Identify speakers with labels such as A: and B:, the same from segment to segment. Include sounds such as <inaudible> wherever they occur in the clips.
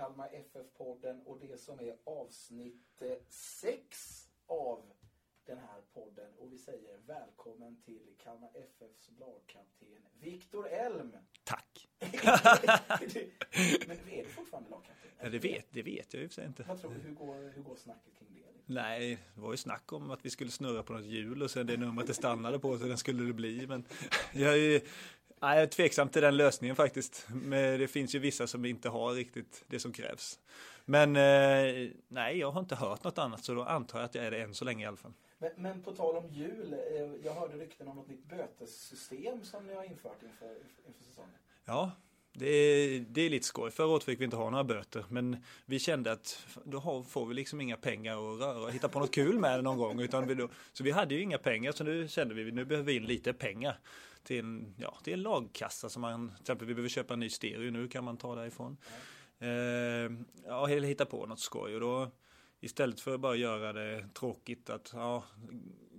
A: Kalmar FF-podden och det som är avsnitt 6 av den här podden. Och vi säger välkommen till Kalmar FFs lagkapten Viktor Elm.
B: Tack! <laughs>
A: Men är du fortfarande lagkapten?
B: Ja, det, vet, det vet jag ju för inte.
A: Vad tror du, hur går, hur går snacket kring det?
B: Nej, det var ju snack om att vi skulle snurra på något hjul och sen det numret det stannade på så den skulle det bli. Men <laughs> jag är, nej, jag är tveksam till den lösningen faktiskt. Men det finns ju vissa som inte har riktigt det som krävs. Men eh, nej, jag har inte hört något annat så då antar jag att jag är det än så länge i alla fall.
A: Men, men på tal om jul, eh, jag hörde rykten om något nytt bötessystem som ni har infört inför, inför säsongen.
B: Ja, det är, det är lite skoj. Förra året fick vi inte ha några böter, men vi kände att då får vi liksom inga pengar att röra hitta på något kul med det någon gång. Utan vi då, så vi hade ju inga pengar, så nu kände vi att nu behöver vi in lite pengar till en, ja, till en lagkassa som man, till exempel vi behöver köpa en ny stereo nu kan man ta därifrån. Eh, ja, eller hitta på något skoj och då istället för att bara göra det tråkigt att ja,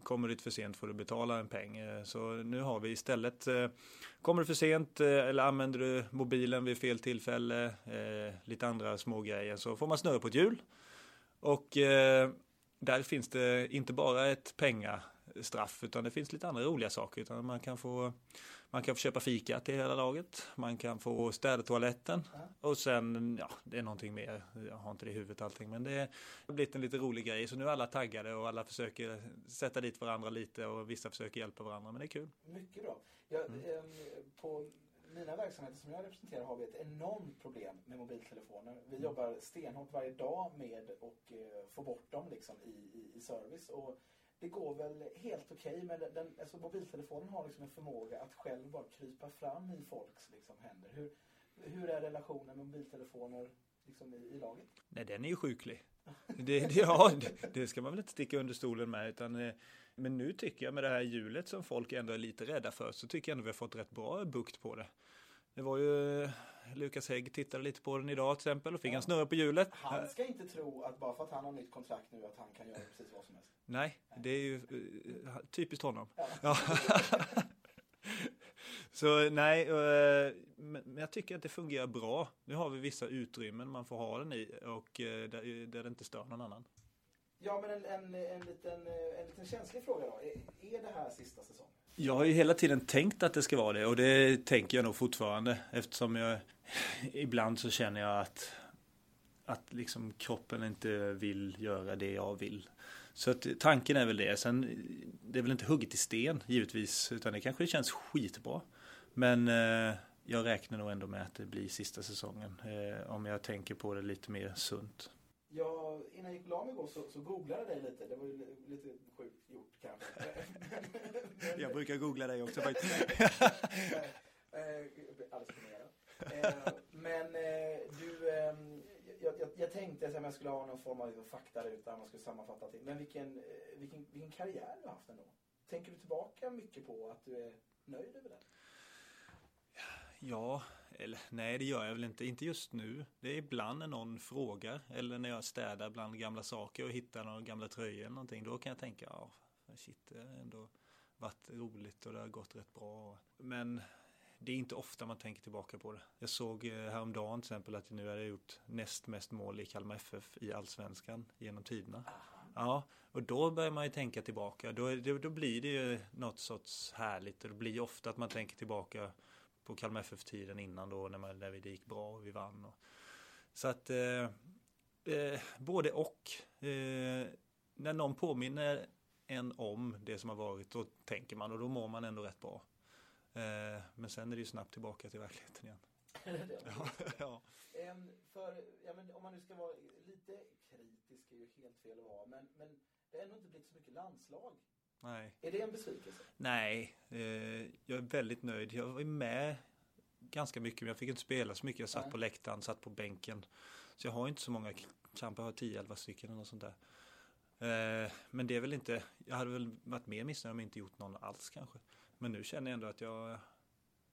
B: kommer du för sent får du betala en peng. Eh, så nu har vi istället, eh, kommer du för sent eh, eller använder du mobilen vid fel tillfälle, lite andra små grejer så får man snurra på ett hjul. Och där finns det inte bara ett pengastraff utan det finns lite andra roliga saker. Utan man kan få man kan få köpa fika till hela laget. Man kan få städa toaletten. Ja. Och sen, ja, det är någonting mer. Jag har inte det i huvudet allting. Men det har blivit en lite rolig grej. Så nu är alla taggade och alla försöker sätta dit varandra lite och vissa försöker hjälpa varandra. Men det är kul.
A: Mycket bra. Jag, mm. eh, på mina verksamheter som jag representerar har vi ett enormt problem med mobiltelefoner. Vi mm. jobbar stenhårt varje dag med att eh, få bort dem liksom i, i, i service. Och det går väl helt okej okay, men den, alltså mobiltelefonen har liksom en förmåga att själv bara krypa fram i folks liksom, händer. Hur, hur är relationen med mobiltelefoner liksom, i, i laget?
B: Nej, den är ju sjuklig. <laughs> det, det, ja, det, det, ska man väl inte sticka under stolen med. Utan, eh, men nu tycker jag med det här hjulet som folk ändå är lite rädda för så tycker jag ändå vi har fått rätt bra bukt på det. Det var ju Lukas Hägg tittade lite på den idag till exempel och fick ja. en snurra på hjulet.
A: Han ska inte tro att bara för att han har nytt kontrakt nu att han kan göra precis vad som helst.
B: Nej, det är ju uh, typiskt honom. Ja. ja. <laughs> Så nej, uh, men jag tycker att det fungerar bra. Nu har vi vissa utrymmen man får ha den i och uh, där, där det inte stör någon annan.
A: Ja, men en, en, en, liten, en liten känslig fråga då. Är, är det här sista säsongen?
B: Jag har ju hela tiden tänkt att det ska vara det och det tänker jag nog fortfarande eftersom jag <laughs> ibland så känner jag att att liksom kroppen inte vill göra det jag vill. Så att tanken är väl det. Sen det är väl inte hugget i sten givetvis utan det kanske känns skitbra. Men eh, jag räknar nog ändå med att det blir sista säsongen eh, om jag tänker på det lite mer sunt.
A: Jag, innan jag gick och la mig igår så, så googlade jag dig lite. Det var ju lite sjukt gjort kanske. <laughs>
B: jag brukar googla dig också faktiskt. <laughs>
A: Alldeles imponerad. Men eh, du, ehm, jag, jag, jag tänkte att jag skulle ha någon form av fakta ut där man skulle sammanfatta till. Men vilken, eh, vilken, vilken karriär du har haft ändå. Tänker du tillbaka mycket på att du är nöjd över den?
B: Ja, eller nej det gör jag väl inte. Inte just nu. Det är ibland när någon frågar eller när jag städar bland gamla saker och hittar några gamla tröjor eller någonting. Då kan jag tänka, ja shit det har ändå varit roligt och det har gått rätt bra. Men det är inte ofta man tänker tillbaka på det. Jag såg eh, häromdagen till exempel att jag nu hade gjort näst mest mål i Kalmar FF i Allsvenskan genom tiderna. Ja, och då börjar man ju tänka tillbaka. Då, då blir det ju något sorts härligt. och Det blir ofta att man tänker tillbaka på Kalmar FF-tiden innan då när, man, när det gick bra och vi vann. Och, så att eh, eh, både och. Eh, när någon påminner en om det som har varit då tänker man och då mår man ändå rätt bra. Eh, men sen är det ju snabbt tillbaka till verkligheten igen. <laughs>
A: ja, <laughs> ja. för, ja, men om man nu ska vara lite kritisk är ju helt fel att vara men, men det har ändå inte blivit så mycket landslag.
B: Nej.
A: Är det en besvikelse?
B: Nej, eh, jag är väldigt nöjd. Jag var med ganska mycket men jag fick inte spela så mycket. Jag satt Nej. på läktaren, satt på bänken. Så jag har inte så många kamper, jag har 10-11 stycken eller något sånt där. Eh, men det är väl inte, jag hade väl varit mer missnöjd om jag inte gjort någon alls kanske. Men nu känner jag ändå att jag,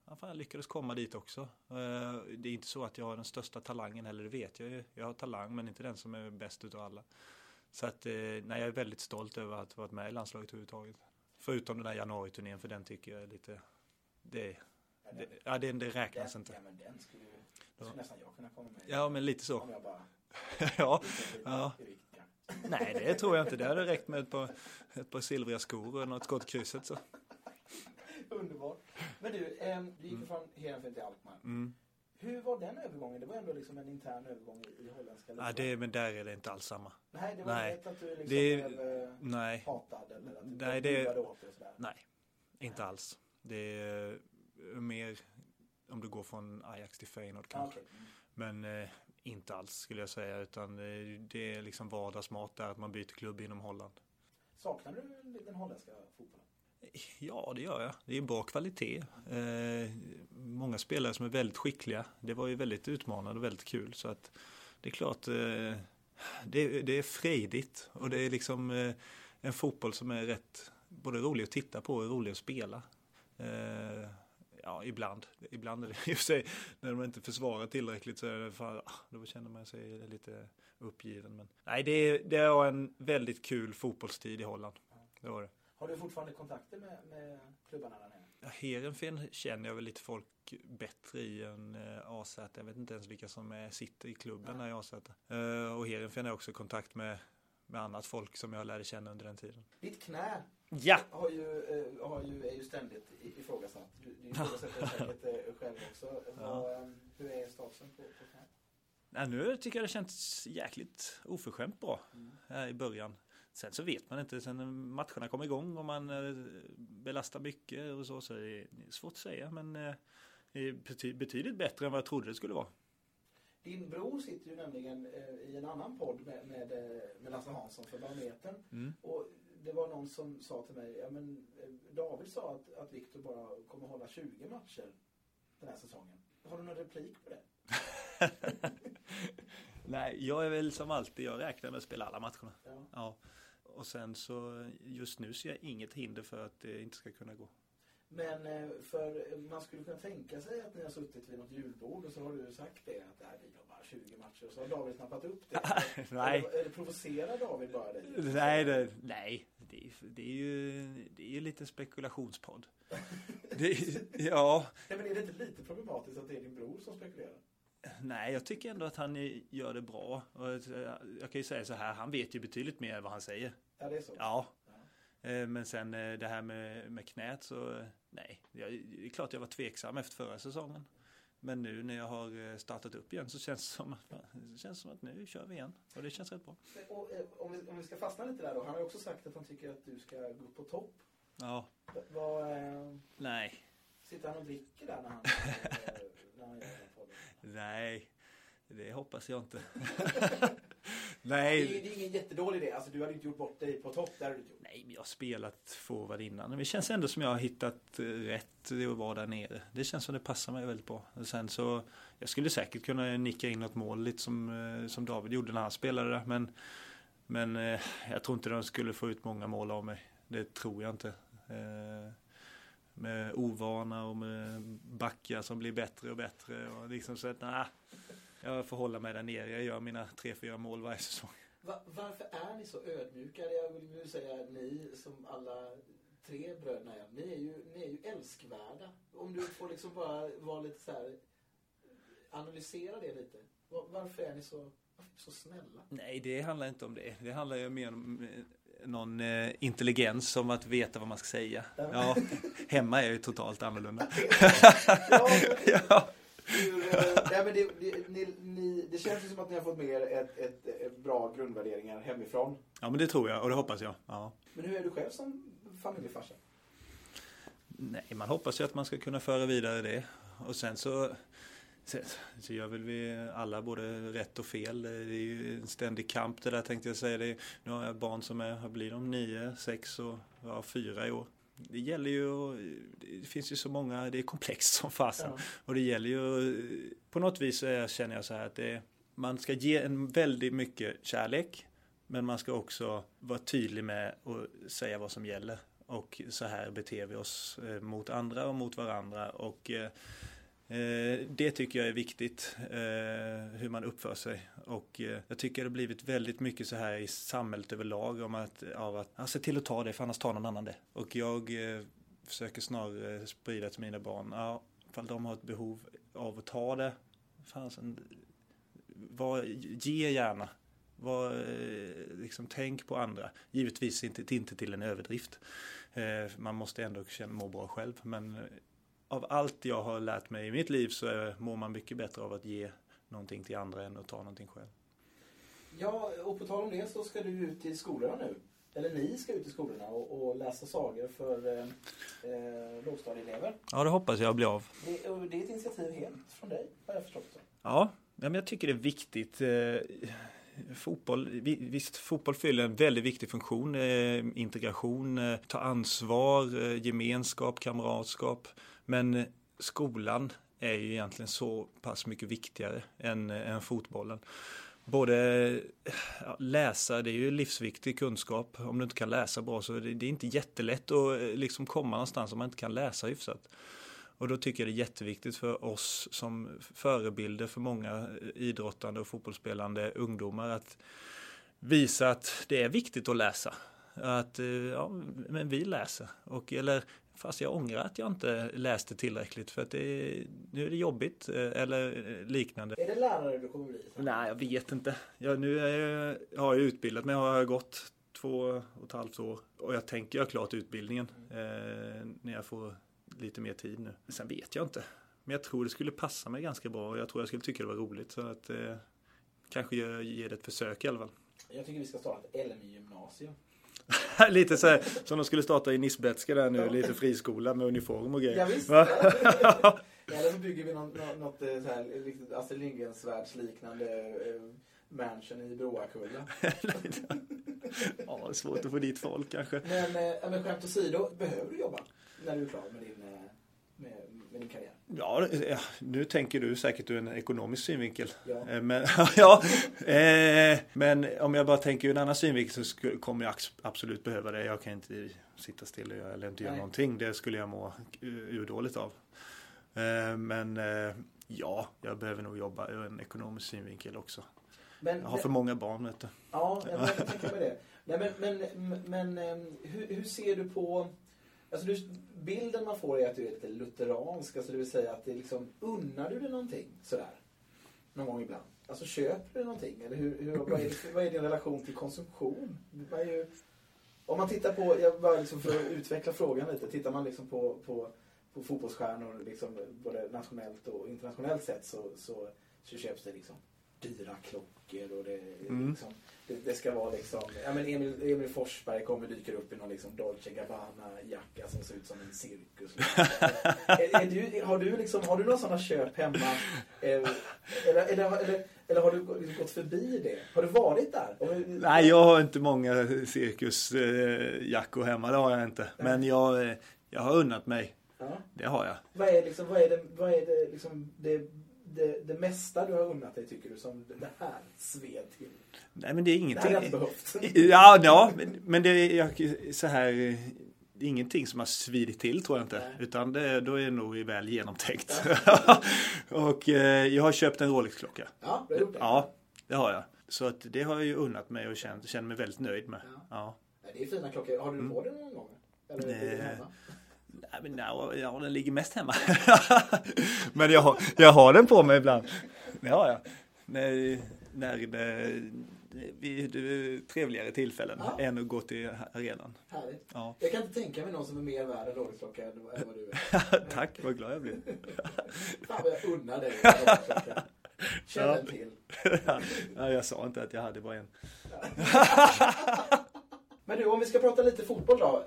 B: ja, fan, jag lyckades komma dit också. Eh, det är inte så att jag har den största talangen heller, det vet jag ju. Jag har talang men inte den som är bäst utav alla. Så att, eh, nej, jag är väldigt stolt över att ha varit med i landslaget överhuvudtaget. Förutom den där januariturnén, för den tycker jag är lite... Det, det, ja, det, det räknas
A: den,
B: inte.
A: Ja, men den skulle skulle nästan jag kunna komma med.
B: Ja, men lite så.
A: Om jag bara... <laughs>
B: ja. ja. Nej, det tror jag inte. Det hade räckt med ett par, ett par silvriga skor och något skott krysset så.
A: Underbart. Men du, eh, du gick mm. från Heerenveen till Alkmaar. Mm. Hur var den övergången? Det var ändå liksom en intern övergång i, i holländska
B: ligan. Ja, det, men där är det inte alls samma.
A: Nej, det var nej. inte att du liksom det, blev
B: nej.
A: hatad eller att du
B: nej, det, åt och sådär. Nej, inte nej. alls. Det är mer om du går från Ajax till Feyenoord kanske. Okay. Men eh, inte alls skulle jag säga utan eh, det är liksom vardagsmat där att man byter klubb inom Holland.
A: Saknar du den holländska fotbollen?
B: Ja, det gör jag. Det är bra kvalitet. Eh, många spelare som är väldigt skickliga. Det var ju väldigt utmanande och väldigt kul. Så att det är klart, eh, det, det, är frejdigt och det är liksom eh, en fotboll som är rätt både rolig att titta på och rolig att spela. Eh, ja, ibland. Ibland är det ju sig när de inte försvarar tillräckligt så är det för, ah, då känner man sig lite uppgiven. Men nej, det, det var en väldigt kul fotbollstid i Holland. Det var det.
A: Har du fortfarande kontakter med, med klubbarna där nere?
B: Ja, Heerenveen känner jag väl lite folk bättre i än uh, AZ. Jag vet inte ens vilka som är, sitter i klubben ja. i AZ. Uh, och Heerenveen har också kontakt med, med annat folk som jag lärde känna under den tiden.
A: Ditt knä
B: ja.
A: har ju, uh, har ju, är ju ständigt ifrågasatt. Du, du ifrågasätter <laughs> säkert själv också. Ja. Um, hur är statusen på, på knät?
B: Ja, nu tycker jag det känns jäkligt oförskämt bra mm. i början. Sen så vet man inte, sen matcherna kommer igång och man eh, belastar mycket och så, så är det svårt att säga. Men eh, det är betydligt bättre än vad jag trodde det skulle vara.
A: Din bror sitter ju nämligen eh, i en annan podd med, med, med Lasse Hansson för Barometern. Mm. Och det var någon som sa till mig, ja men David sa att, att Viktor bara kommer hålla 20 matcher den här säsongen. Har du någon replik på det? <laughs>
B: Nej, jag är väl som alltid, jag räknar med att spela alla matcherna. Ja. ja. Och sen så just nu ser jag inget hinder för att det inte ska kunna gå.
A: Men eh, för man skulle kunna tänka sig att ni har suttit vid något julbord och så har du sagt det att nej, vi har bara 20 matcher och så har David snappat upp det. <laughs>
B: nej.
A: Eller, eller provocerar David bara dig?
B: Nej, det, nej. Det, är, det är ju det är ju lite spekulationspodd. <laughs> det, ja.
A: Nej, men är det inte lite problematiskt att det är din bror som spekulerar?
B: Nej, jag tycker ändå att han gör det bra. Och jag kan ju säga så här, han vet ju betydligt mer vad han säger.
A: Ja, det är så?
B: Ja. ja. Eh, men sen eh, det här med, med knät så, nej. Det är klart jag var tveksam efter förra säsongen. Men nu när jag har eh, startat upp igen så känns det som, det känns som att nu kör vi igen. Och det känns rätt bra.
A: Och, om, vi, om vi ska fastna lite där då. Han har ju också sagt att han tycker att du ska gå upp på topp.
B: Ja.
A: Vad, eh,
B: nej.
A: Sitter han och dricker där när han, <laughs> när han gör
B: Nej, det hoppas jag inte. <laughs>
A: Nej. Det är, det är ingen jättedålig idé. Alltså, du hade inte gjort bort dig på topp. Där du gjort.
B: Nej, men jag har spelat forward innan. Men det känns ändå som jag har hittat rätt att vara där nere. Det känns som det passar mig väldigt bra. Sen så, jag skulle säkert kunna nicka in något mål lite som, eh, som David gjorde när han spelade där. Men, men eh, jag tror inte de skulle få ut många mål av mig. Det tror jag inte. Med ovana och med backar som blir bättre och bättre. Och liksom så att, nah, jag får hålla mig där nere. Jag gör mina tre, fyra mål varje säsong.
A: Va varför är ni så ödmjuka? Jag vill nu säga ni som alla tre bröderna är. Ni är ju, ni är ju älskvärda. Om du får liksom bara vara lite så här, analysera det lite. Varför är ni så, så snälla?
B: Nej, det handlar inte om det. Det handlar ju mer om någon eh, intelligens som att veta vad man ska säga. Ja, hemma är ju totalt annorlunda.
A: ja, <laughs> ja. ja, men det, det, ni, ni, det känns ju som att ni har fått med er ett, ett, ett, bra grundvärderingar hemifrån.
B: Ja, men det tror jag och det hoppas jag. Ja.
A: Men hur är du själv som familjefarsa?
B: Nej, man hoppas ju att man ska kunna föra vidare det. Och sen så så gör väl vi alla både rätt och fel. Det är ju en ständig kamp det där tänkte jag säga. Det är, nu har jag barn som är, blir de nio, sex och ja, fyra i år. Det gäller ju, det finns ju så många, det är komplext som fasen. Ja. Och det gäller ju, på något vis är, känner jag så här att det, man ska ge en väldigt mycket kärlek. Men man ska också vara tydlig med att säga vad som gäller. Och så här beter vi oss eh, mot andra och mot varandra. Och Eh, Eh, det tycker jag är viktigt, eh, hur man uppför sig. Och eh, jag tycker det har blivit väldigt mycket så här i samhället överlag om att, av att ja, se till att ta det för annars tar någon annan det. Och jag försöker snarare sprida till mina barn, ja, ifall de har ett behov av att ta det fan, var, ge gärna. Var, liksom, tänk på andra. Givetvis inte, inte till en överdrift. Man måste ändå känna, må bra själv. Men av allt jag har lärt mig i mitt liv så mår man mycket bättre av att ge någonting till andra än att ta någonting själv.
A: Ja, och på tal om det så ska du ut i skolorna nu. Eller ni ska ut i skolorna och, och läsa sagor för eh, eh, lågstadieelever.
B: Ja, det hoppas jag blir av.
A: Det, det är ett initiativ helt från dig, har jag förstått det
B: Ja, men jag tycker det är viktigt. Eh, fotboll, visst, fotboll fyller en väldigt viktig funktion. Eh, integration, ta ansvar, gemenskap, kamratskap. Men eh, skolan är ju egentligen så pass mycket viktigare än, eh, än fotbollen både eh, läsa, det är ju livsviktig kunskap. Om du inte kan läsa bra så det, det är inte jättelätt att liksom komma någonstans om man inte kan läsa hyfsat. Och då tycker jag det är jätteviktigt för oss som förebilder för många idrottande och fotbollsspelande ungdomar att visa att det är viktigt att läsa. Att ja, men vi läser. Och, eller Fast jag ångrar att jag inte läste tillräckligt för att det, nu är det jobbigt eh, eller liknande.
A: Är det lärare du kommer bli?
B: Nej, jag vet inte. Jag, nu är jag, har jag utbildat mig, har jag gått två och ett halvt år och jag tänker göra klart utbildningen eh, när jag får lite mer tid nu. Sen vet jag inte. Men jag tror det skulle passa mig ganska bra och jag tror jag skulle tycka det var roligt. Så att eh, kanske ge det ett försök i alla fall.
A: Jag tycker vi ska starta ett LMI-gymnasium. <laughs>
B: lite så här, som de skulle starta i Nisbetska där nu, lite friskola med uniform och grejer.
A: Ja, visst. <laughs> Eller så bygger vi något, något eh, så här, riktigt Astrid Lindgrens världsliknande eh, mansion i Broakulla. <laughs>
B: ja, det är svårt att få dit folk kanske.
A: Men, eh, men skämt åsido, behöver du jobba när du är klar med din, med, med din karriär?
B: Ja, nu tänker du säkert ur en ekonomisk synvinkel.
A: Ja.
B: Eh, men, <laughs> ja, eh, men om jag bara tänker ur en annan synvinkel så kommer jag absolut behöva det. Jag kan inte sitta still eller inte göra Nej. någonting. Det skulle jag må urdåligt av. Eh, men ja, jag behöver nog jobba ur en ekonomisk synvinkel också. Men, jag har för många barn vet du.
A: Ja, jag tänker mig det. Nej, men, men, men hur, hur ser du på Alltså du, bilden man får är att du är lite lutheransk, alltså det vill säga att det liksom, unnar du dig någonting sådär? Någon gång ibland? Alltså köper du någonting? Eller hur, hur, vad, är, vad är din relation till konsumtion? Är ju, om man tittar på, jag bara liksom för att utveckla frågan lite, tittar man liksom på, på, på fotbollsstjärnor liksom, både nationellt och internationellt sett så, så, så köps det liksom dyra klockor och det, mm. liksom, det, det, ska vara liksom, ja men Emil, Emil Forsberg kommer dyker upp i någon liksom Dolce Gabbana jacka som ser ut som en cirkus. <laughs> är, är du, har du liksom, har du några sådana köp hemma? Eh, eller, eller, eller, eller har du gått förbi det? Har du varit där?
B: Nej, jag har inte många cirkusjackor hemma, det har jag inte. Men jag, jag har unnat mig. Ja. Det har jag.
A: Vad är, liksom, vad är det, vad är det, liksom, det det, det mesta du har unnat dig tycker du som det här sved till?
B: Nej men det är ingenting.
A: Det hade jag behövt. <laughs>
B: Ja, ja men, det är så här. Ingenting som har svidit till tror jag inte. Nej. Utan det, då är det nog väl genomtänkt. Ja. <laughs> och eh, jag har köpt en Rolex-klocka.
A: Ja, det har gjort det.
B: Ja, det har jag. Så att det har jag ju unnat mig och känner mig väldigt nöjd med. Ja.
A: ja. Det är fina klockor. Har du mm. på den någon gång? Eller är det hemma?
B: Nej, men no, ja, den ligger mest hemma. <laughs> men jag har, jag har den på mig ibland. Det har jag. När, när det, vid trevligare tillfällen ja. än att gå till arenan.
A: Härligt. Ja. Jag kan inte tänka mig någon som är mer värd en Rolex-klocka än vad du är. <laughs>
B: Tack, vad glad jag blir. <laughs>
A: Fan vad jag unnar dig Känn ja. till.
B: ja, jag sa inte att jag hade bara en.
A: Men du, om vi ska prata lite fotboll då.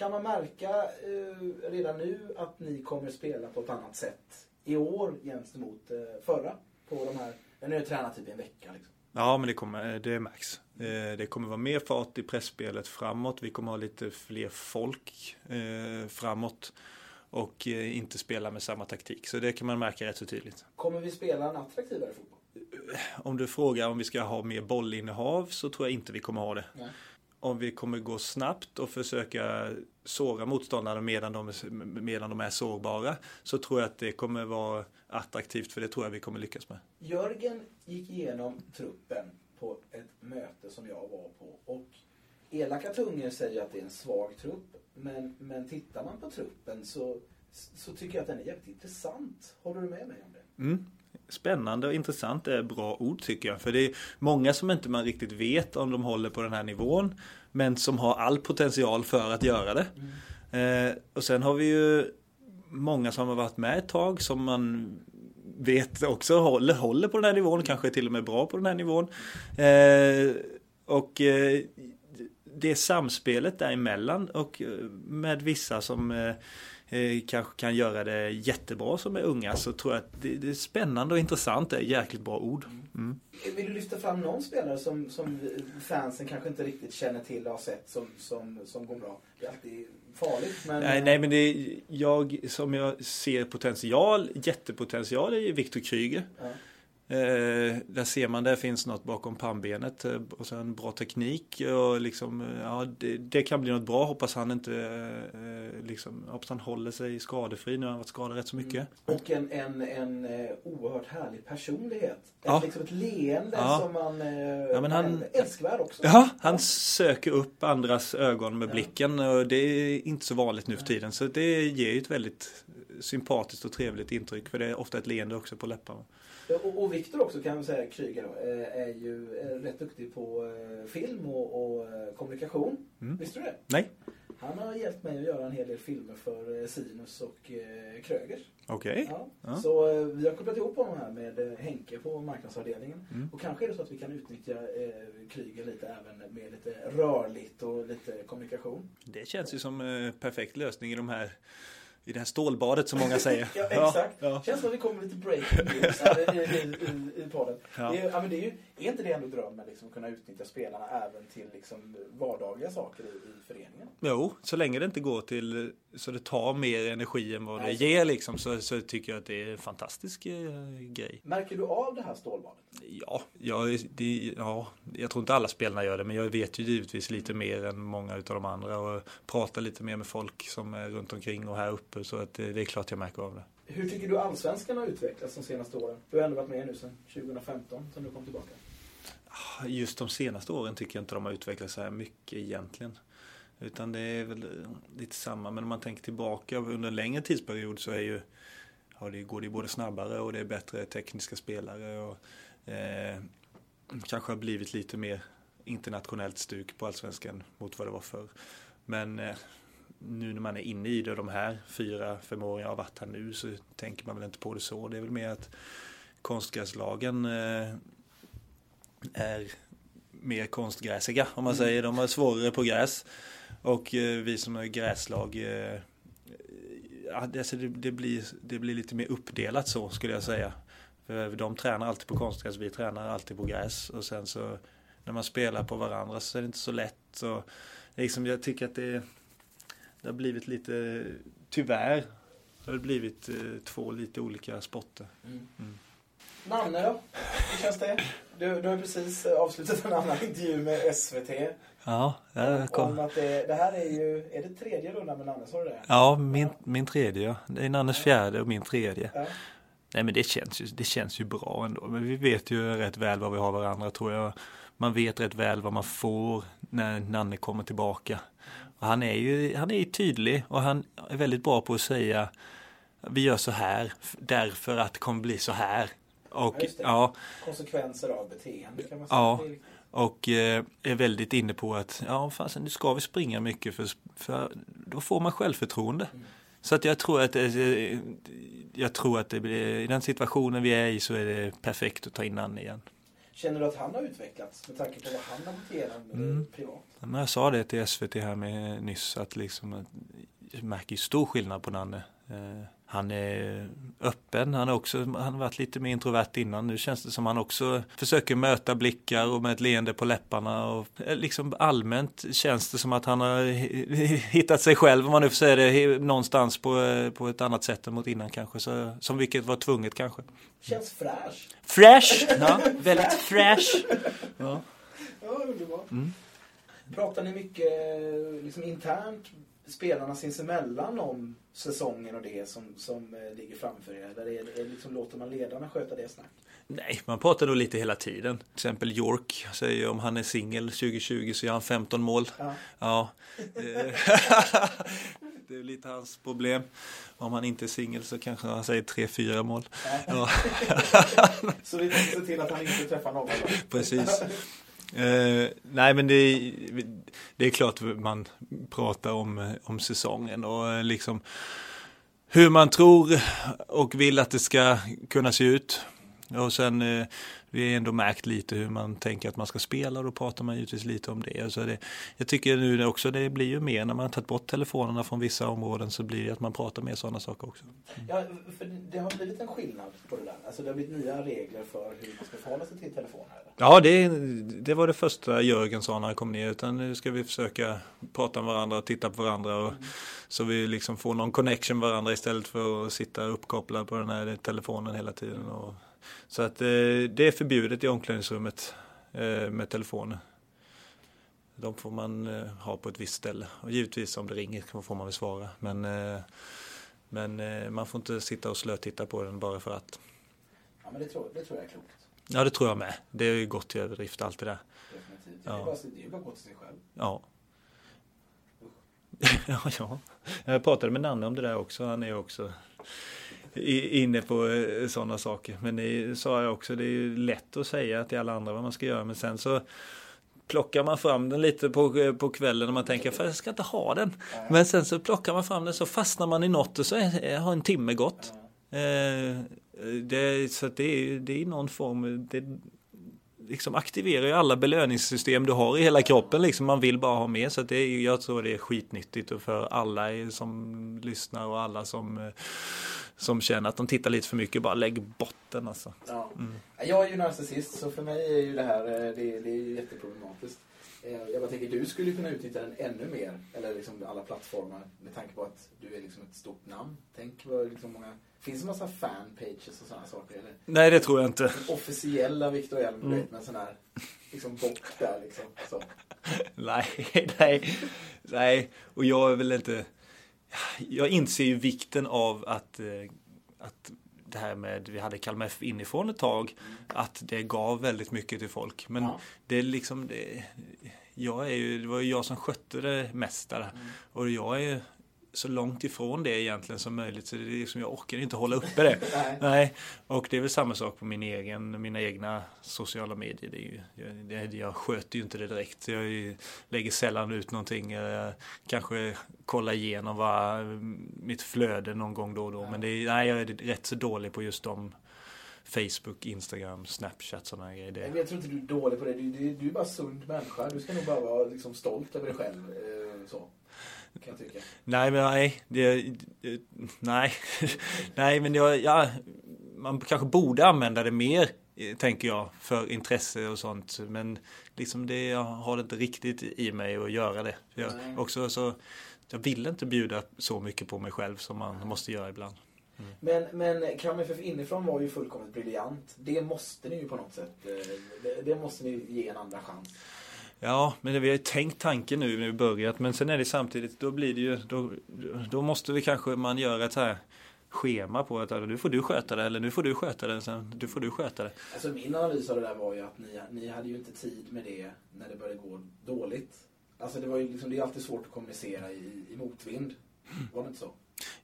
A: Kan man märka eh, redan nu att ni kommer spela på ett annat sätt i år gentemot eh, förra? På de här, nu har tränat typ en vecka liksom.
B: Ja, men det, kommer, det märks. Eh, det kommer vara mer fart i pressspelet framåt. Vi kommer ha lite fler folk eh, framåt och eh, inte spela med samma taktik. Så det kan man märka rätt så tydligt.
A: Kommer vi spela en attraktivare fotboll?
B: Om du frågar om vi ska ha mer bollinnehav så tror jag inte vi kommer ha det. Nej om vi kommer gå snabbt och försöka såra motståndarna medan de, medan de är sårbara så tror jag att det kommer vara attraktivt för det tror jag vi kommer lyckas med.
A: Jörgen gick igenom truppen på ett möte som jag var på och elaka tungor säger att det är en svag trupp men, men tittar man på truppen så, så tycker jag att den är jävligt intressant. Håller du med mig om det?
B: Mm, Spännande och intressant är bra ord tycker jag. För det är många som inte man riktigt vet om de håller på den här nivån. Men som har all potential för att göra det. Mm. Eh, och sen har vi ju många som har varit med ett tag som man vet också håller, håller på den här nivån. Kanske till och med bra på den här nivån. Eh, och eh, det samspelet däremellan och eh, med vissa som eh, eh, kanske kan göra det jättebra som är unga så tror jag att det, det är spännande och intressant. Det är jäkligt bra ord. Mm.
A: Vill du lyfta fram någon spelare som, som fansen kanske inte riktigt känner till och har sett som, som, som går bra? Det är alltid farligt. Men...
B: Nej, nej, men det är, jag som jag ser potential, jättepotential är Viktor Kryger. Ja. Eh, där ser man det finns något bakom pannbenet eh, och sen bra teknik och liksom, eh, ja, det, det, kan bli något bra. Hoppas han inte, eh, liksom, hoppas han håller sig skadefri. Nu har han varit skadad rätt så mycket. Mm.
A: Och en, en, en uh, oerhört härlig personlighet. Ja. Ett, liksom ett leende ja. som man ja, men han, älskvärd också.
B: Ja, han ja. söker upp andras ögon med blicken och det är inte så vanligt nu för tiden. Så det ger ju ett väldigt sympatiskt och trevligt intryck för det är ofta ett leende också på läpparna.
A: Och, och Viktor också kan man säga, Kryger då, eh, är ju eh, rätt duktig på eh, film och, och kommunikation. Mm. Visste du det?
B: Nej.
A: Han har hjälpt mig att göra en hel del filmer för Sinus och Krögers.
B: Okej. Okay.
A: Ja. ja. Så vi har kopplat ihop honom här med Henke på marknadsavdelningen. Mm. Och kanske är det så att vi kan utnyttja Kryger lite även med lite rörligt och lite kommunikation.
B: Det känns ju som perfekt lösning i de här i det här stålbadet som många säger. <laughs>
A: ja, exakt. Ja, ja. Känns som att vi kommer lite breaking news här i, i, i, i podden. Ja. Det är, ja, men det är, ju, är inte det ändå drömmen liksom, att kunna utnyttja spelarna även till liksom, vardagliga saker i, i föreningen?
B: Jo, så länge det inte går till så det tar mer energi än vad Nej, det ger liksom, så, så tycker jag att det är en fantastisk eh, grej.
A: Märker du av det här stålbadet?
B: Ja, ja, det, ja, jag tror inte alla spelarna gör det, men jag vet ju givetvis lite mer än många av de andra och pratar lite mer med folk som är runt omkring och här uppe så att det, det är klart jag märker av det.
A: Hur tycker du allsvenskan har utvecklats de senaste åren? Du har ändå varit med nu sedan 2015, sedan du kom tillbaka.
B: Just de senaste åren tycker jag inte de har utvecklats så här mycket egentligen. Utan det är väl eh, lite samma. Men om man tänker tillbaka under en längre tidsperiod så är ju, ja, det går det både snabbare och det är bättre tekniska spelare. Och, eh, kanske har blivit lite mer internationellt stuk på allsvenskan mot vad det var förr. Men eh, nu när man är inne i det, de här fyra, fem åren jag har varit här nu så tänker man väl inte på det så. Det är väl mer att konstgräslagen eh, är mer konstgräsiga om man mm. säger. De är svårare på gräs. Och eh, vi som är gräslag eh, alltså det, det, blir, det blir lite mer uppdelat så skulle jag säga. För de tränar alltid på konstgräs, vi tränar alltid på gräs. Och sen så när man spelar på varandra så är det inte så lätt. Och liksom, jag tycker att det, det har blivit lite, tyvärr, det har blivit eh, två lite olika sporter. Mm.
A: Nanne då? Hur känns det? Du, du har precis avslutat en annan <laughs> intervju med SVT.
B: Ja,
A: jag kom. Om att det, det, här är ju, är det tredje rundan med Nanne, sa du det?
B: Ja, min, min tredje. Ja. Det är Nannes fjärde och min tredje. Ja. Nej men det känns, ju, det känns ju bra ändå. Men vi vet ju rätt väl vad vi har varandra tror jag. Man vet rätt väl vad man får när Nanne kommer tillbaka. Och han är ju han är tydlig och han är väldigt bra på att säga vi gör så här därför att det kommer bli så här. Och, ja,
A: ja, Konsekvenser av beteende kan man säga.
B: Ja, och eh, är väldigt inne på att ja, fasen, nu ska vi springa mycket för, för då får man självförtroende. Mm. Så att jag tror att eh, jag tror att det blir, i den situationen vi är i så är det perfekt att ta in Anne igen.
A: Känner du att han har utvecklats med tanke på vad han har gått igenom mm. privat?
B: Men jag sa det till SVT här med nyss att liksom, jag märker stor skillnad på Nanne. Han är öppen, han, är också, han har varit lite mer introvert innan. Nu känns det som han också försöker möta blickar och med ett leende på läpparna. Och eh, liksom allmänt känns det som att han har hittat sig själv, om man nu får säga det, någonstans på, eh, på ett annat sätt än mot innan kanske. Så, som vilket var tvunget kanske.
A: Känns fräsch.
B: Fresh! Ja, väldigt fresh. Ja,
A: ja underbart. Mm. Pratar ni mycket liksom, internt spelarna sinsemellan om säsongen och det som, som eh, ligger framför er? Eller är, är liksom, låter man ledarna sköta det snack?
B: Nej, man pratar nog lite hela tiden. Till exempel York säger om han är singel 2020 så gör han 15 mål. Ja. ja. <laughs> det är lite hans problem. Om han inte är singel så kanske han säger tre, fyra mål. Ja. <laughs>
A: så vi måste se till att han inte träffar någon.
B: Precis. Uh, nej men det, det är klart man pratar om, eh, om säsongen och eh, liksom hur man tror och vill att det ska kunna se ut. Och sen uh, vi har ändå märkt lite hur man tänker att man ska spela och då pratar man givetvis lite om det. Så det jag tycker nu också det blir ju mer när man har tagit bort telefonerna från vissa områden så blir det att man pratar mer sådana saker också.
A: Mm. Ja, för det har blivit en skillnad på det där. Alltså det har blivit nya regler för hur man ska förhålla sig till telefoner. Eller?
B: Ja, det, det var det första Jörgen sa när han kom ner. Utan nu ska vi försöka prata med varandra och titta på varandra. Och, mm. Så vi liksom får någon connection med varandra istället för att sitta uppkopplad på den här telefonen hela tiden. Och, så att eh, det är förbjudet i omklädningsrummet eh, med telefoner. De får man eh, ha på ett visst ställe. Och givetvis om det ringer får man väl svara. Men, men man får inte sitta och slötitta på den bara för att.
A: Ja men det tror, det tror jag är klokt.
B: Ja det tror jag med. Det är ju gått till överdrift allt det där.
A: Definitivt. Ja. Det, är bara, det är ju bara gå till sig själv.
B: Ja. <laughs> ja, ja. Jag pratade med Nanne om det där också. Han är också inne på eh, sådana saker. Men det sa jag också, det är ju lätt att säga till alla andra vad man ska göra. Men sen så plockar man fram den lite på, eh, på kvällen och man tänker för jag ska inte ha den. Men sen så plockar man fram den så fastnar man i något och så är, har en timme gått. Eh, det, så det är, det är någon form, det, liksom aktiverar ju alla belöningssystem du har i hela kroppen. Liksom man vill bara ha mer. Så det är, jag tror det är skitnyttigt för alla som lyssnar och alla som som känner att de tittar lite för mycket, bara lägg bort den alltså.
A: Ja. Mm. Jag är ju narcissist så för mig är ju det här eh, det, det är jätteproblematiskt. Eh, jag bara tänker, du skulle kunna utnyttja den ännu mer, eller liksom alla plattformar, med tanke på att du är liksom ett stort namn. Tänk vad liksom många, finns det massa fanpages och sådana saker? Eller?
B: Nej, det tror jag inte.
A: Den officiella Victor Elm, mm. med en sån här liksom bot där liksom. Så. <laughs>
B: nej, nej, nej, och jag är väl inte jag inser ju vikten av att, eh, att det här med, vi hade Kalmar F inifrån ett tag, att det gav väldigt mycket till folk. Men ja. det är liksom, det, jag är ju, det var ju jag som skötte det mesta. Mm. Och jag är så långt ifrån det egentligen som möjligt. Så det är liksom, jag orkar inte hålla uppe det. <laughs> Nej. Nej. Och det är väl samma sak på min egen, mina egna sociala medier. Det är ju, jag, jag sköter ju inte det direkt. Jag lägger sällan ut någonting. Kanske kollar igenom vad, mitt flöde någon gång då och då. Men det är, nej, jag är rätt så dålig på just de Facebook, Instagram, Snapchat sådana grejer.
A: Det. Jag tror inte du är dålig på det. Du, du, du är bara sund människa. Du ska nog bara vara liksom stolt över dig själv. Eh, så. Kan jag tycka.
B: Nej, men nej. Det, nej. <laughs> nej, men jag, ja, man kanske borde använda det mer, tänker jag, för intresse och sånt. Men liksom det, jag har det inte riktigt i mig att göra det. Jag, också så, jag vill inte bjuda så mycket på mig själv som man måste göra ibland.
A: Mm. Men, men KMFF inifrån var ju fullkomligt briljant. Det måste ni ju på något sätt, eh, det, det måste ni ge en andra chans.
B: Ja, men vi har ju tänkt tanken nu när vi börjat. Men sen är det samtidigt, då blir det ju, då, då måste vi kanske man göra ett så här schema på att nu får du sköta det eller nu får du sköta det, sen du får du sköta det.
A: Alltså min analys av det där var ju att ni, ni hade ju inte tid med det när det började gå dåligt. Alltså det var ju liksom, det är alltid svårt att kommunicera i, i motvind. Var det inte så?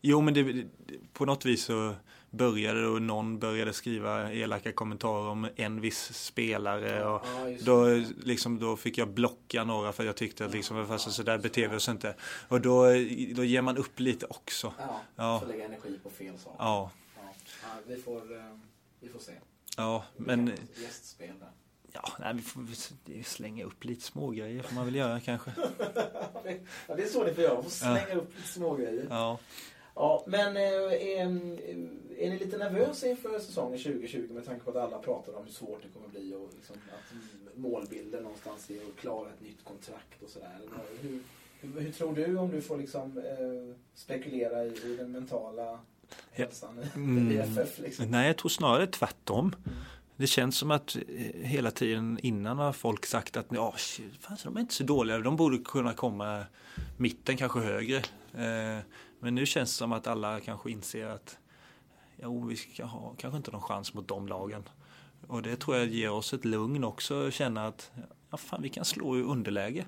B: Jo, men det, på något vis så började och någon började skriva elaka kommentarer om en viss spelare. Och ja, då, liksom, då fick jag blocka några för jag tyckte att liksom, fast så där beter vi oss inte. Och då, då ger man upp lite också.
A: Ja, ja. får lägga energi på fel saker.
B: Ja.
A: ja. vi, får, eh, vi får se.
B: Ja, men...
A: Gästspel där.
B: Ja, nej, vi får slänga upp lite smågrejer får man väl göra kanske. <laughs>
A: ja, det är så ni får göra. Man får slänga upp lite smågrejer.
B: Ja.
A: Ja, men är, eh, är ni lite nervösa inför säsongen 2020 med tanke på att alla pratar om hur svårt det kommer bli och liksom att målbilden någonstans är att klara ett nytt kontrakt och sådär? Hur, hur, hur, tror du om du får liksom eh, spekulera i, i, den mentala hälsan mm. i FF? Liksom?
B: Nej, jag tror snarare tvärtom. Mm. Det känns som att eh, hela tiden innan har folk sagt att ja, fan, de är inte så dåliga. De borde kunna komma mitten, kanske högre. Eh, men nu känns det som att alla kanske inser att jo, vi ska ha kanske inte någon chans mot de lagen. Och det tror jag ger oss ett lugn också, att känna att ja, fan, vi kan slå i underläge.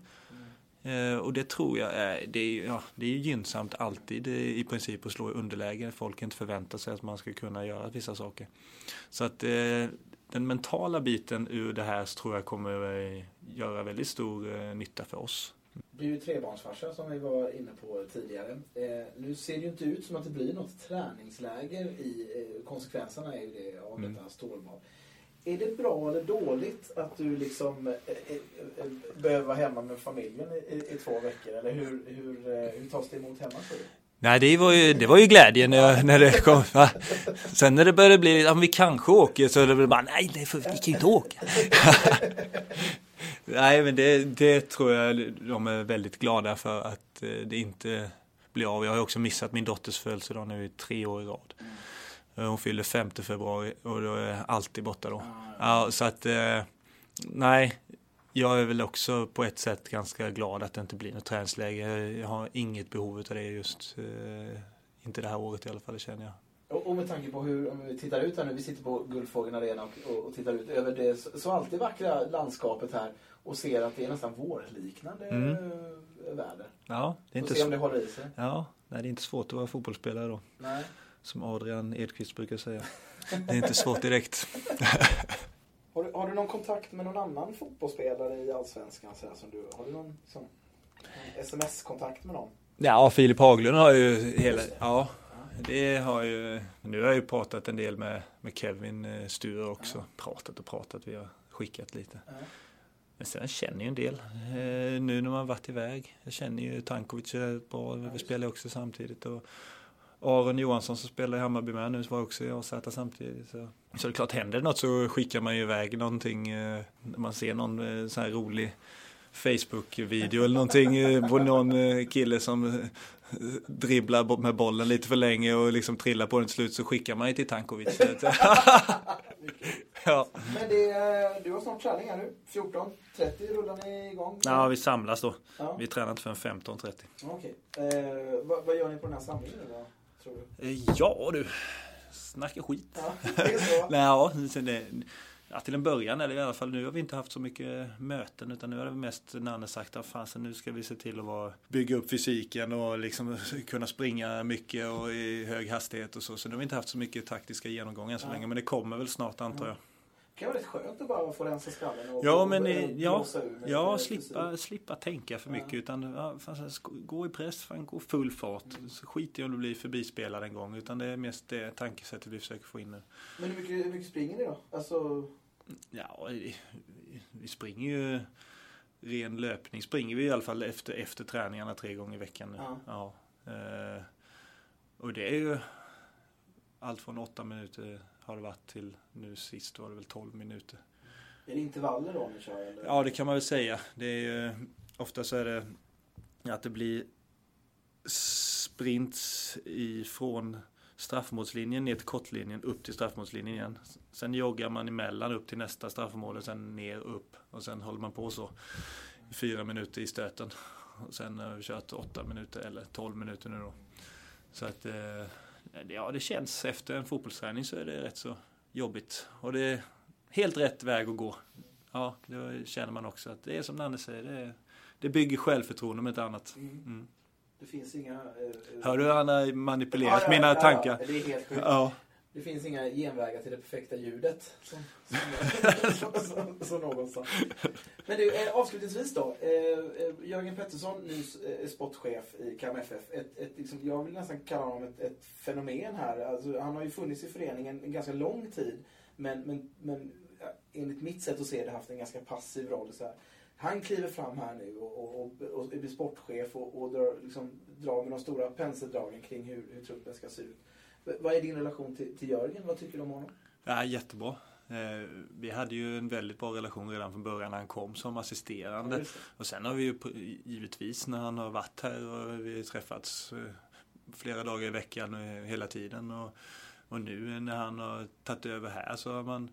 B: Eh, och det tror jag är, det är, ja, det är gynnsamt alltid i princip att slå i underläge. Folk inte förväntar sig att man ska kunna göra vissa saker. Så att eh, den mentala biten ur det här tror jag kommer eh, göra väldigt stor eh, nytta för oss.
A: Du är ju trebarnsfarsa som vi var inne på tidigare. Eh, nu ser det ju inte ut som att det blir något träningsläger i eh, konsekvenserna är ju det av mm. detta stålbad. Är det bra eller dåligt att du liksom eh, eh, eh behöver vara hemma med familjen i, i, två veckor? Eller hur, hur, eh, hur tas det emot hemma för dig?
B: Nej, det var ju, det var ju glädjen när, när det kom. Va? Sen när det började bli, ja, vi kanske åker, så det blev bara, nej, det får, vi kan ju inte åka. <laughs> nej, men det, det tror jag de är väldigt glada för att det inte blir av. Jag har också missat min dotters födelsedag nu i tre år i rad. Hon fyller 5 februari och då är jag alltid borta då. Ja, så att, nej, jag är väl också på ett sätt ganska glad att det inte blir något träningsläger. Jag har inget behov av det just, eh, inte det här året i alla fall, känner jag.
A: Och, med tanke på hur, om vi tittar ut här nu, vi sitter på Guldfågeln Arena och, och, och, tittar ut över det så alltid vackra landskapet här och ser att det är nästan vårliknande mm. väder.
B: Ja,
A: det är inte se om det håller i sig.
B: Ja, nej, det är inte svårt att vara fotbollsspelare då. Nej. Som Adrian Edqvist brukar säga. Det är inte svårt direkt. <laughs>
A: Har du, har du någon kontakt med någon annan fotbollsspelare i Allsvenskan? Så som du, har du någon sms-kontakt med någon?
B: Ja, Filip Haglund har ju hela... Ja, det har ju... Nu har jag ju pratat en del med, med Kevin eh, Sture också. Pratat och pratat, vi har skickat lite. Men sen känner jag en del. Eh, nu när man varit iväg. Jag känner ju Tankovic bra. Vi spelar också samtidigt. Och, Aron Johansson som spelar i Hammarby med nu var också i AZ samtidigt. Så. så det är klart, händer det något så skickar man ju iväg någonting. Eh, när man ser någon sån här rolig Facebook-video eller någonting eh, på någon kille som dribblar med bollen lite för länge och liksom trillar på den till slut så skickar man ju till Tankovic. <laughs>
A: ja. Men det, du har snart träning här nu. 14.30 rullar ni igång?
B: Ja, vi samlas då. Ja. Vi tränar inte förrän 15.30.
A: Okej. Eh, vad, vad, gör ni på den här samlingen då? tror
B: du? Eh, ja du, snacka skit.
A: Ja, det är så. <laughs>
B: Nej, ja, det, ja, till en början, eller i alla fall nu har vi inte haft så mycket möten utan nu har det mest Nanne sagt att fan, nu ska vi se till att vara, bygga upp fysiken och liksom <laughs> kunna springa mycket och i hög hastighet och så. Så nu har vi inte haft så mycket taktiska genomgångar så ja. länge men det kommer väl snart antar jag.
A: Det kan vara rätt skönt att bara få rensa skallen och
B: ja, men, ja, ja slippa, slippa tänka för mycket. Ja. Utan ja, fan, gå i press, fan, gå full fart. Mm. Så skit i om du blir förbispelad en gång. Utan det är mest det tankesättet vi försöker få in nu.
A: Men hur mycket, hur mycket springer ni då? Alltså...
B: Ja, vi springer ju ren löpning springer vi i alla fall efter, efter träningarna tre gånger i veckan nu. Ja. ja. Eh, och det är ju allt från åtta minuter har det varit till nu sist var det väl 12 minuter.
A: Är det intervaller då ni kör? Eller?
B: Ja det kan man väl säga. Det är ju, ofta så är det att det blir sprints ifrån straffmålslinjen ner till kortlinjen upp till straffmålslinjen igen. Sen joggar man emellan upp till nästa straffmål och sen ner upp och sen håller man på så fyra minuter i stöten. Och sen har vi kört åtta minuter eller tolv minuter nu då. Så att eh, ja, det känns efter en fotbollsträning så är det rätt så jobbigt. Och det är helt rätt väg att gå. Ja, det känner man också att det är som Nanne säger, det, det bygger självförtroende om inte annat. Mm.
A: mm. Det finns inga... Eh,
B: Hör du hur han har manipulerat ja, ja, mina ja, tankar?
A: det är helt sjukt. Det finns inga genvägar till det perfekta ljudet. Som, som, <laughs> som, som någon sa. Men du, eh, avslutningsvis då. Eh, eh Jörgen Pettersson, ny eh, sportchef i KMFF. Ett, ett, liksom, jag vill nästan kalla honom ett, ett fenomen här. Alltså, han har ju funnits i föreningen en ganska lång tid. Men, men, men enligt mitt sätt att se det haft en ganska passiv roll. Så här. Han kliver fram här nu och, och, och, och blir sportchef och, och drar, liksom, drar med de stora penseldragen kring hur, hur truppen ska se ut. Vad är din relation till, till Jörgen? Vad tycker du om honom?
B: Ja, jättebra. Eh, vi hade ju en väldigt bra relation redan från början när han kom som assisterande. Ja, och sen har vi ju givetvis när han har varit här och vi har träffats eh, flera dagar i veckan eh, hela tiden. Och, och nu när han har tagit över här så har man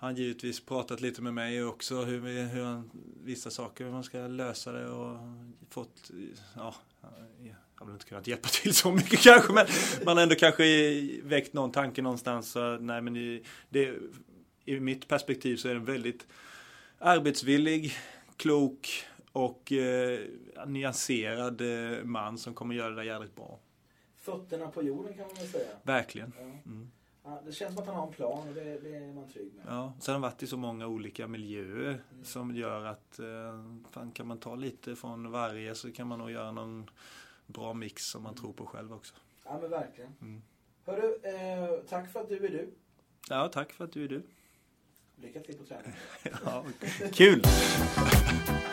B: han givetvis pratat lite med mig också hur, vi, hur han, vissa saker, hur man ska lösa det och fått, ja, jag har väl inte kunnat hjälpa till så mycket <laughs> kanske men man har ändå kanske väckt någon tanke någonstans. Så, nej, men i, det, I mitt perspektiv så är den väldigt arbetsvillig, klok och eh, nyanserad eh, man som kommer göra det där jävligt bra.
A: Fötterna på jorden kan man väl säga.
B: Verkligen. Mm.
A: Ja, det känns som att han har en plan och det, det är man trygg med.
B: Ja, sen har han varit i så många olika miljöer
A: Mm.
B: som gör att eh, fan, kan man ta lite från varje så kan man nog göra någon bra mix som man tror på själv också.
A: Ja men verkligen.
B: Mm.
A: Hörru, eh, tack för att du är du.
B: Ja, tack för att du är du.
A: Lycka till på träning. <laughs>
B: Ja, kul! <laughs>